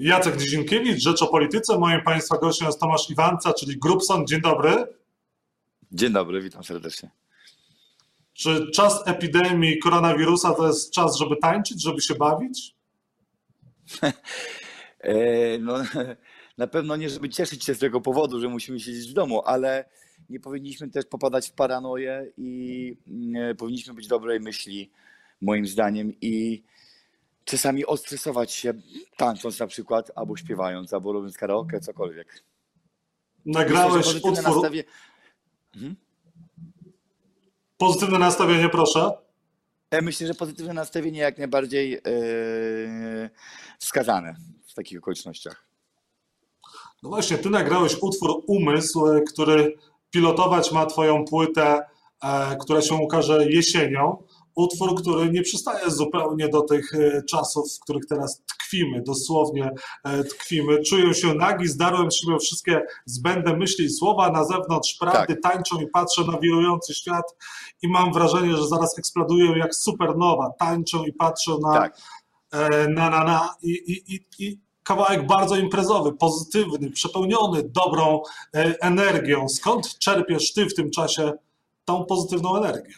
Jacek Dzienkiewicz, Rzecz o Polityce. Moim Państwa gościem jest Tomasz Iwanca, czyli Grupson. Dzień dobry. Dzień dobry, witam serdecznie. Czy czas epidemii koronawirusa to jest czas, żeby tańczyć, żeby się bawić? E, no, na pewno nie, żeby cieszyć się z tego powodu, że musimy siedzieć w domu, ale nie powinniśmy też popadać w paranoję i mm, powinniśmy być dobrej myśli, moim zdaniem, i czasami ostresować się, tańcząc na przykład, albo śpiewając, albo robiąc karaoke, cokolwiek. Nagrałeś Myślę, utwór... Nastawie... Mhm. Pozytywne nastawienie, proszę. E, myślę, że pozytywne nastawienie jak najbardziej yy, wskazane w takich okolicznościach. No właśnie, ty nagrałeś utwór Umysł, który pilotować ma twoją płytę, e, która się ukaże jesienią utwór, który nie przystaje zupełnie do tych e, czasów, w których teraz tkwimy, dosłownie e, tkwimy. Czuję się nagi, zdarłem siebie wszystkie zbędne myśli i słowa, na zewnątrz prawdy tak. tańczą i patrzę na wirujący świat i mam wrażenie, że zaraz eksploduję jak supernowa. Tańczą i patrzę na tak. E, na, na, na i, i, i, i kawałek bardzo imprezowy, pozytywny, przepełniony dobrą energią. Skąd czerpiesz ty w tym czasie tą pozytywną energię?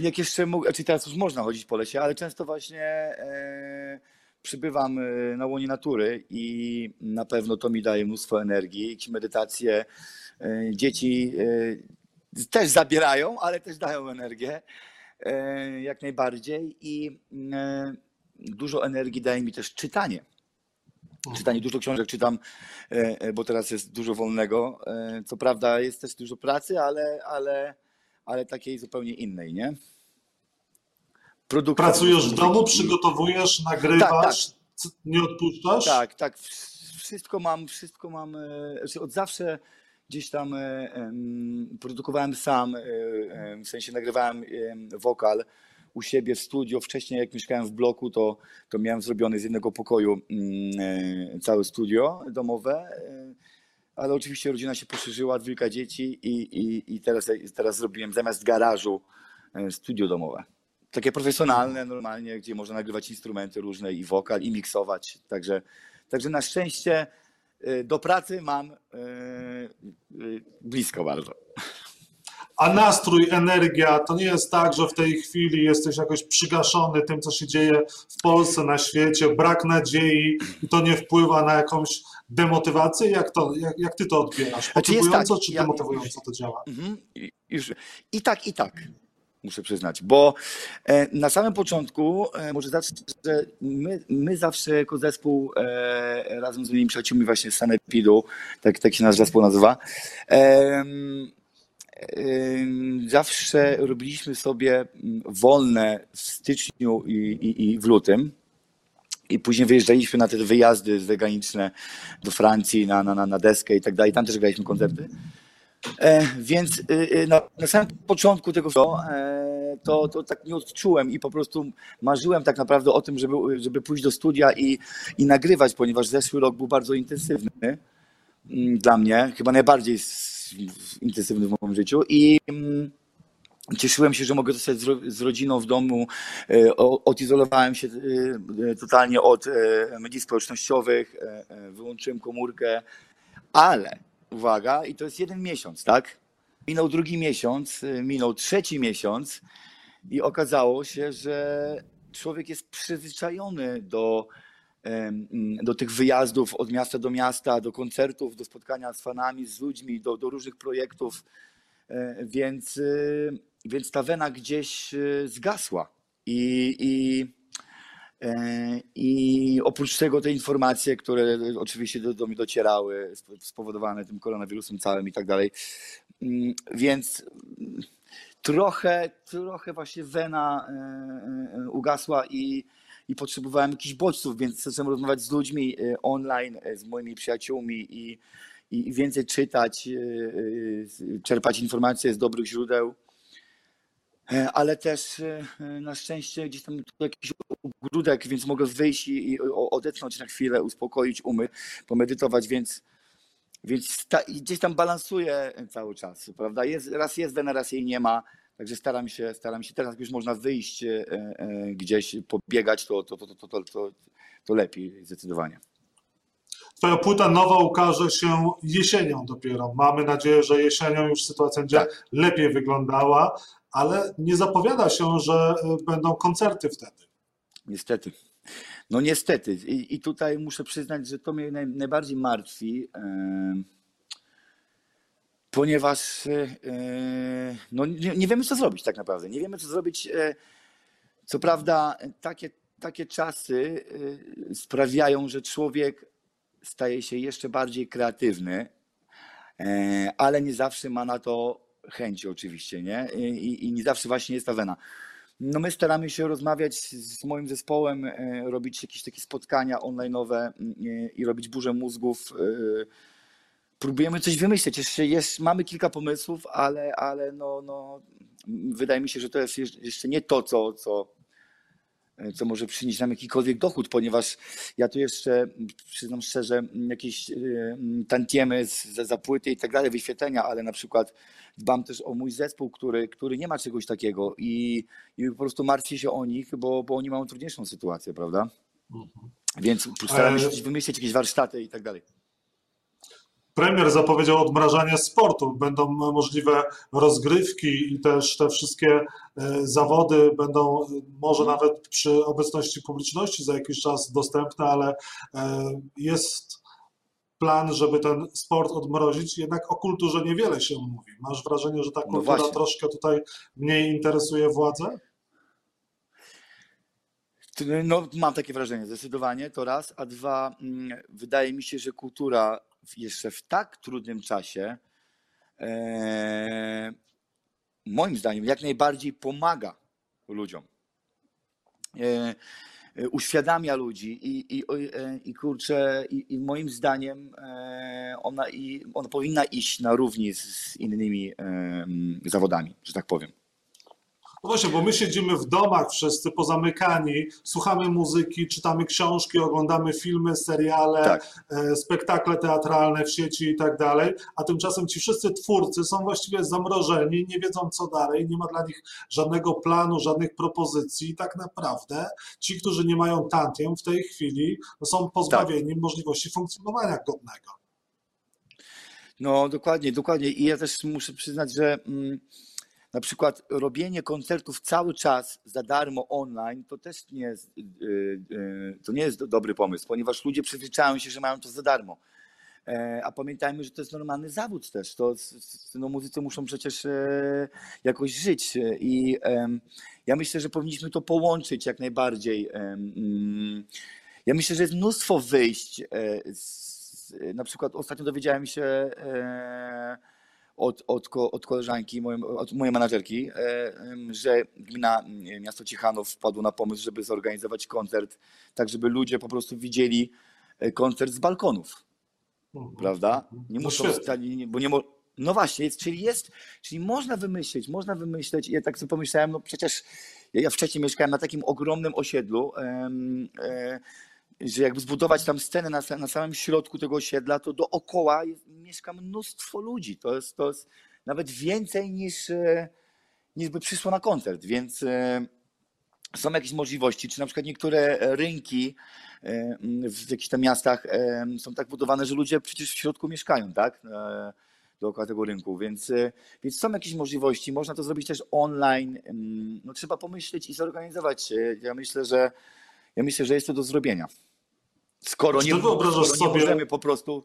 Jak jeszcze czyli teraz już można chodzić po lesie, ale często właśnie e, przybywam e, na łonie natury i na pewno to mi daje mnóstwo energii. Jakieś medytacje e, dzieci e, też zabierają, ale też dają energię e, jak najbardziej i e, dużo energii daje mi też czytanie. Czytanie dużo książek czytam, bo teraz jest dużo wolnego. Co prawda jest też dużo pracy, ale, ale ale takiej zupełnie innej, nie? Produkcja Pracujesz w domu, przygotowujesz, nagrywasz, tak, tak. nie odpuszczasz? Tak, tak. Wszystko mam, wszystko mam. E, znaczy od zawsze gdzieś tam e, produkowałem sam, e, w sensie nagrywałem wokal u siebie w studio. Wcześniej jak mieszkałem w bloku, to, to miałem zrobione z jednego pokoju mm, całe studio domowe ale oczywiście rodzina się poszerzyła, dwójka dzieci i, i, i teraz, teraz zrobiłem zamiast garażu e, studio domowe. Takie profesjonalne normalnie, gdzie można nagrywać instrumenty różne i wokal i miksować. Także, także na szczęście e, do pracy mam e, blisko bardzo. A nastrój, energia, to nie jest tak, że w tej chwili jesteś jakoś przygaszony tym, co się dzieje w Polsce, na świecie, brak nadziei i to nie wpływa na jakąś demotywację? Jak, to, jak, jak ty to odbierasz? Motywująco znaczy tak, czy demotywująco ja, to działa? Mhm, już, I tak, i tak muszę przyznać, bo e, na samym początku, e, może zacznę, że my, my zawsze jako zespół e, razem z moimi przyjaciółmi właśnie z Sanepidu, tak, tak się nasz zespół nazywa, zawsze robiliśmy sobie wolne w styczniu i, i, i w lutym. I później wyjeżdżaliśmy na te wyjazdy zagraniczne do Francji, na, na, na deskę i tak dalej. Tam też graliśmy koncerty. E, więc e, na, na, samym początku tego e, to, to tak nie odczułem i po prostu marzyłem tak naprawdę o tym, żeby, żeby pójść do studia i, i nagrywać, ponieważ zeszły rok był bardzo intensywny mm, dla mnie, chyba najbardziej intensywny w moim życiu i mm, Cieszyłem się, że mogę zostać z, rodziną w domu. E, odizolowałem się e, totalnie od e, mediów społecznościowych, wyłączyłem komórkę, ale uwaga, i to jest jeden miesiąc, tak? Minął drugi miesiąc, minął trzeci miesiąc i okazało się, że człowiek jest przyzwyczajony do, do tych wyjazdów od miasta do miasta, do koncertów, do spotkania z fanami, z ludźmi, do, do różnych projektów. Więc więc ta wena gdzieś e, zgasła. I, i, e, i oprócz tego te informacje, które oczywiście do, do mnie docierały, spowodowane tym koronawirusem całym i tak dalej. Mm, więc trochę, trochę właśnie wena e, ugasła i, i potrzebowałem jakichś bodźców, więc zacząłem rozmawiać z ludźmi online, z moimi przyjaciółmi i, i więcej czytać, czerpać informacje z dobrych źródeł. E, ale też na szczęście gdzieś tam jakiś ogródek, więc mogę wyjść i odetchnąć na chwilę, uspokoić umy, pomedytować, więc, więc ta, gdzieś tam balansuję cały czas, prawda? Jest, raz jest wena, raz jej nie ma, Także staram się, staram się teraz, jak już można wyjść e, e, gdzieś, pobiegać, to, to, to, to, to, to, lepiej zdecydowanie. Twoja płyta nowa ukaże się jesienią dopiero. Mamy nadzieję, że jesienią już sytuacja będzie Tak. lepiej wyglądała, ale nie zapowiada się, że y, będą koncerty wtedy. Niestety. No niestety. I, i tutaj muszę przyznać, że to mnie naj, najbardziej martwi, e, ponieważ e, no, nie, nie wiemy, co zrobić tak naprawdę. Nie wiemy, co zrobić. E, co prawda, takie, takie czasy sprawiają, że człowiek staje się jeszcze bardziej kreatywny, e, ale nie zawsze ma na to chęci oczywiście, nie? I, i nie zawsze właśnie jest ta wena. No my staramy się rozmawiać z moim zespołem, e, robić jakieś takie spotkania online'owe mm, i robić burzę mózgów. Próbujemy coś wymyśleć. Jeszcze jest, mamy kilka pomysłów, ale, ale no, no, wydaje mi się, że to jest jeszcze nie to, co, co, co może przynieść nam jakikolwiek dochód, ponieważ ja tu jeszcze, przyznam szczerze, jakieś m, tantiemy za, za płyty i tak dalej, wyświetlenia, ale na przykład dbam też o mój zespół, który, który nie ma czegoś takiego i, i po prostu martwię się o nich, bo, bo oni mają trudniejszą sytuację, prawda? Więc staramy się E, coś wymyślić, jakieś warsztaty i tak dalej. Premier zapowiedział odmrażanie sportu. Będą możliwe rozgrywki i też te wszystkie e, zawody będą e, może nawet przy obecności publiczności za jakiś czas dostępne, ale e, jest plan, żeby ten sport odmrozić. Jednak o kulturze niewiele się mówi. Masz wrażenie, że ta No kultura właśnie. troszkę tutaj mniej interesuje władzę? No, mam takie wrażenie, zdecydowanie to raz, a dwa, mm, wydaje mi się, że kultura jeszcze w tak trudnym czasie, e, moim zdaniem, jak najbardziej pomaga ludziom. E, e, uświadamia ludzi i, i, e, i kurczę, i, i moim zdaniem e, ona, i, ona powinna iść na równi z, z innymi zawodami, że tak powiem. No właśnie, bo my siedzimy w domach wszyscy pozamykani, słuchamy muzyki, czytamy książki, oglądamy filmy, seriale, Tak. e, spektakle teatralne w sieci i tak dalej, a tymczasem ci wszyscy twórcy są właściwie zamrożeni, nie wiedzą co dalej, nie ma dla nich żadnego planu, żadnych propozycji i tak naprawdę ci, którzy nie mają tantiem w tej chwili no są pozbawieni możliwości funkcjonowania godnego. No dokładnie, dokładnie. I ja też muszę przyznać, że mm, na przykład robienie koncertów cały czas za darmo online to też nie jest, y, y, to nie jest do- dobry pomysł, ponieważ ludzie przyzwyczają się, że mają to za darmo. E, A pamiętajmy, że to jest normalny zawód też. To, no, muzycy muszą przecież e, jakoś żyć. e, I ja myślę, że powinniśmy to połączyć jak najbardziej. Mm, Ja myślę, że jest mnóstwo wyjść. na przykład ostatnio dowiedziałem się od, od, od koleżanki, mojej, od mojej menadżerki, e, że gmina m, miasto Ciechanów wpadło na pomysł, żeby zorganizować koncert, tak żeby ludzie po prostu widzieli e, koncert z balkonów prawda? Nie muszą bo nie mo... No właśnie, jest, czyli jest, czyli można wymyślić, można wymyśleć. Ja tak sobie pomyślałem, no przecież ja, wcześniej mieszkałem na takim ogromnym osiedlu, em, e, że jakby zbudować tam scenę na, na samym środku tego osiedla, to dookoła jest, mieszka mnóstwo ludzi. To jest, to jest nawet więcej niż, e, niż by przyszło na koncert, więc e, są jakieś możliwości, czy na przykład niektóre rynki e, w jakichś tam miastach są tak budowane, że ludzie przecież w środku mieszkają, tak? Dookoła tego rynku, więc, więc są jakieś możliwości. Można to zrobić też online. No, trzeba pomyśleć i zorganizować. Ja myślę, że ja myślę, że jest to do zrobienia. Skoro Czy nie, skoro nie sobie- możemy po prostu,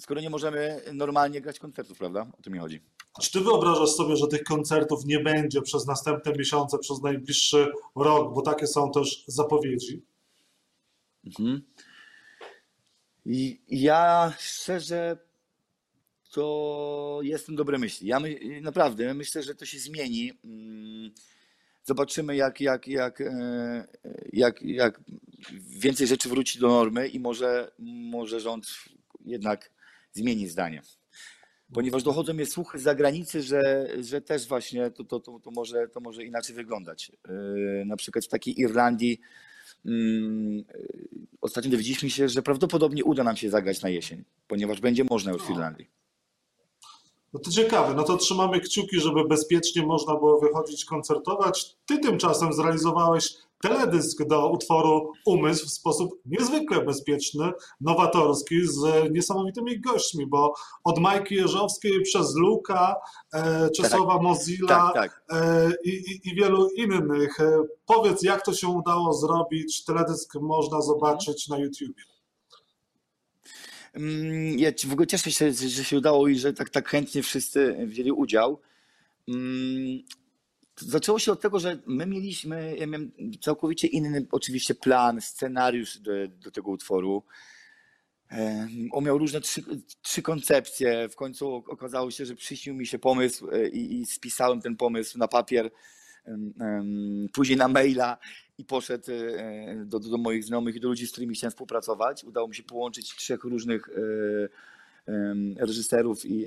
skoro nie możemy normalnie grać koncertów, prawda? O to mi chodzi. Czy ty wyobrażasz sobie, że tych koncertów nie będzie przez następne miesiące, przez najbliższy rok, bo takie są też zapowiedzi? Mhm. I ja szczerze to jestem dobrej myśli. Ja my, naprawdę myślę, że to się zmieni. Zobaczymy, jak, jak, jak, e, jak, jak więcej rzeczy wróci do normy i może, może rząd jednak zmieni zdanie. Ponieważ dochodzą mnie słuchy z zagranicy, że, że też właśnie to, to, to, to, może, to może inaczej wyglądać. E, Na przykład w takiej Irlandii mm, ostatnio dowiedzieliśmy się, że prawdopodobnie uda nam się zagrać na jesień, ponieważ będzie można już w O. Irlandii. No to ciekawe, no to trzymamy kciuki, żeby bezpiecznie można było wychodzić koncertować. Ty tymczasem zrealizowałeś teledysk do utworu Umysł w sposób niezwykle bezpieczny, nowatorski, z niesamowitymi gośćmi, bo od Majki Jeżowskiej przez Luka, e, Czesława Tak. Mozilla Tak, tak. e, i, i, wielu innych. E, powiedz, jak to się udało zrobić? Teledysk można zobaczyć na YouTubie. Mm, Ja w ogóle cieszę się, że się udało i że tak, tak chętnie wszyscy wzięli udział. Mm, Zaczęło się od tego, że my mieliśmy, ja miałem całkowicie inny oczywiście plan, scenariusz do, do tego utworu. On miał różne trzy, trzy koncepcje. W końcu okazało się, że przyśnił mi się pomysł e, i, i spisałem ten pomysł na papier, później na maila i poszedł e, do, do moich znajomych i do ludzi, z którymi chciałem współpracować. Udało mi się połączyć trzech różnych e, reżyserów i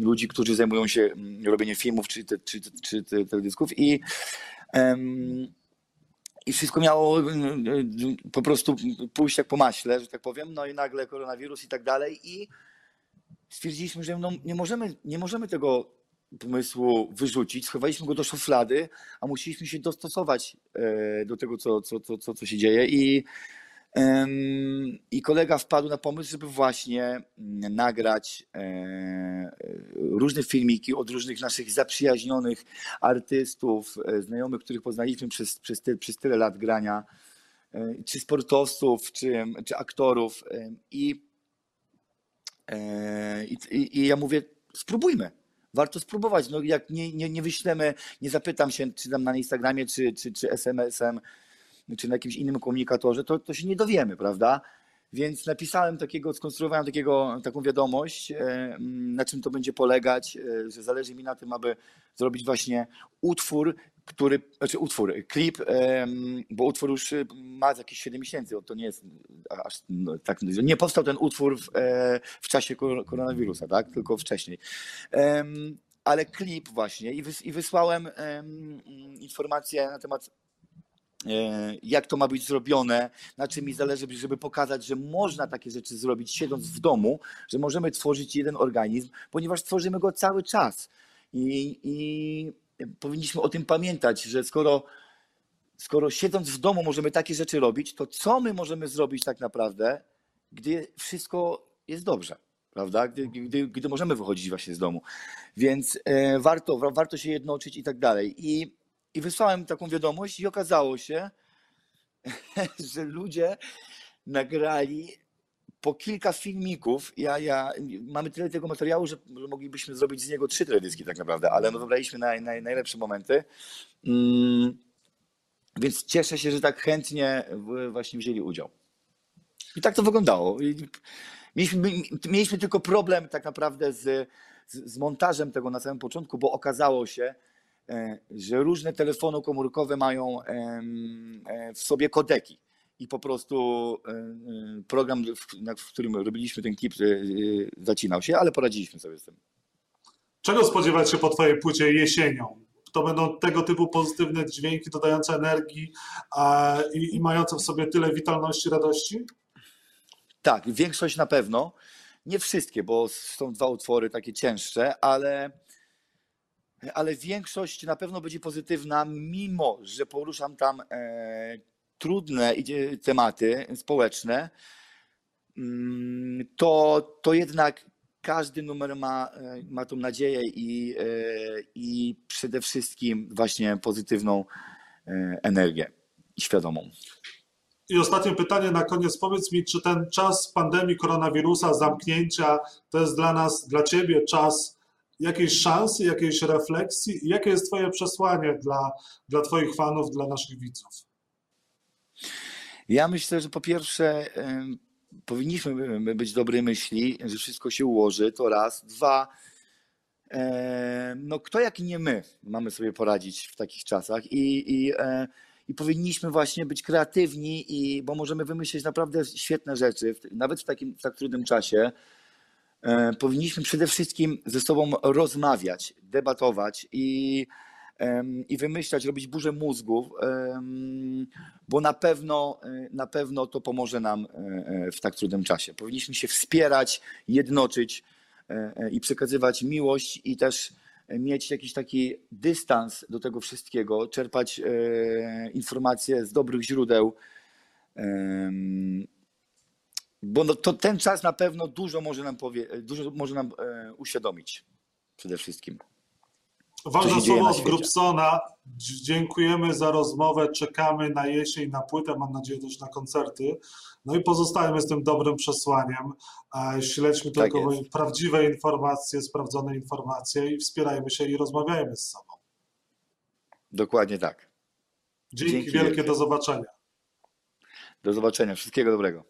ludzi, którzy zajmują się robieniem filmów czy, te, czy, czy te, teledysków i i wszystko miało y, po prostu pójść jak po maśle, że tak powiem. No i nagle koronawirus i tak dalej. I stwierdziliśmy, że no nie, możemy, nie możemy tego pomysłu wyrzucić. Schowaliśmy go do szuflady, a musieliśmy się dostosować e, do tego, co, co, co, co, się dzieje. I, I kolega wpadł na pomysł, żeby właśnie mm, nagrać e, różne filmiki od różnych naszych zaprzyjaźnionych artystów, e, znajomych, których poznaliśmy przez, przez, przez tyle lat grania, czy sportowców, czy, czy aktorów. i, i, I ja mówię, spróbujmy. Warto spróbować. No, jak nie, nie, nie wyślemy, nie zapytam się, czy tam na Instagramie, czy, czy, czy SMS-em, czy na jakimś innym komunikatorze, to, to się nie dowiemy, prawda? Więc napisałem takiego, skonstruowałem takiego, taką wiadomość, e, na czym to będzie polegać, e, że zależy mi na tym, aby zrobić właśnie utwór, który, znaczy utwór, klip, bo utwór już e, ma jakieś 7 miesięcy, to nie jest aż no, tak, nie powstał ten utwór w, e, w czasie kor- koronawirusa, tak, tylko wcześniej. Ale klip właśnie i, wys, i wysłałem em, informacje na temat e, jak to ma być zrobione, na czym mi zależy, żeby pokazać, że można takie rzeczy zrobić siedząc w domu, że możemy tworzyć jeden organizm, ponieważ tworzymy go cały czas. I, i powinniśmy o tym pamiętać, że skoro, skoro siedząc w domu możemy takie rzeczy robić, to co my możemy zrobić tak naprawdę, gdy wszystko jest dobrze? Prawda? Gdy, gdy, gdy możemy wychodzić właśnie z domu. Więc e, warto, wa- warto się jednoczyć i tak dalej. I, I wysłałem taką wiadomość i okazało się, że ludzie nagrali po kilka filmików. Ja, ja, mamy tyle tego materiału, że, moglibyśmy zrobić z niego trzy teledyski tak naprawdę, ale no wybraliśmy naj, naj, najlepsze momenty. Mm, więc cieszę się, że tak chętnie właśnie wzięli udział. I tak to wyglądało. Mieliśmy, mieliśmy tylko problem tak naprawdę z, z, montażem tego na samym początku, bo okazało się, e, że różne telefony komórkowe mają e, w sobie kodeki. I po prostu e, e, program, w, którym robiliśmy ten klip, e, zacinał się, ale poradziliśmy sobie z tym. Czego spodziewać się po Twojej płycie jesienią? To będą tego typu pozytywne dźwięki dodające energii i, i mające w sobie tyle witalności, radości? Tak, większość na pewno. Nie wszystkie, bo są dwa utwory takie cięższe, ale, ale większość na pewno będzie pozytywna, mimo że poruszam tam trudne tematy społeczne. Mm, To, to jednak każdy numer ma, e, ma tą nadzieję i, e, i przede wszystkim właśnie pozytywną e, energię i świadomą. I ostatnie pytanie na koniec. Powiedz mi, czy ten czas pandemii koronawirusa, zamknięcia, to jest dla nas, dla Ciebie czas jakiejś szansy, jakiejś refleksji? Jakie jest Twoje przesłanie dla, dla Twoich fanów, dla naszych widzów? Ja myślę, że po pierwsze powinniśmy być dobrej myśli, że wszystko się ułoży, to raz. Dwa, no kto jak nie my mamy sobie poradzić w takich czasach i, i, e, i powinniśmy właśnie być kreatywni, i, bo możemy wymyślić naprawdę świetne rzeczy, nawet w takim w tak trudnym czasie. E, Powinniśmy przede wszystkim ze sobą rozmawiać, debatować i, i wymyślać, robić burzę mózgów, bo na pewno, e, na pewno to pomoże nam e, e, w tak trudnym czasie. Powinniśmy się wspierać, jednoczyć i przekazywać miłość i też mieć jakiś taki dystans do tego wszystkiego, czerpać informacje z dobrych źródeł. Bo no, to ten czas na pewno dużo może nam powie, dużo może nam uświadomić przede wszystkim. Ważne słowo od. Grubsona. Dziękujemy za rozmowę. Czekamy na jesień, na płytę, mam nadzieję też na koncerty. No i pozostajemy z tym dobrym przesłaniem. E, Śledźmy Tak tylko jest. prawdziwe informacje, sprawdzone informacje i wspierajmy się i rozmawiajmy z sobą. Dokładnie tak. Dzięki, Dzięki wielkie, wielkie. do zobaczenia. Do zobaczenia. Wszystkiego dobrego.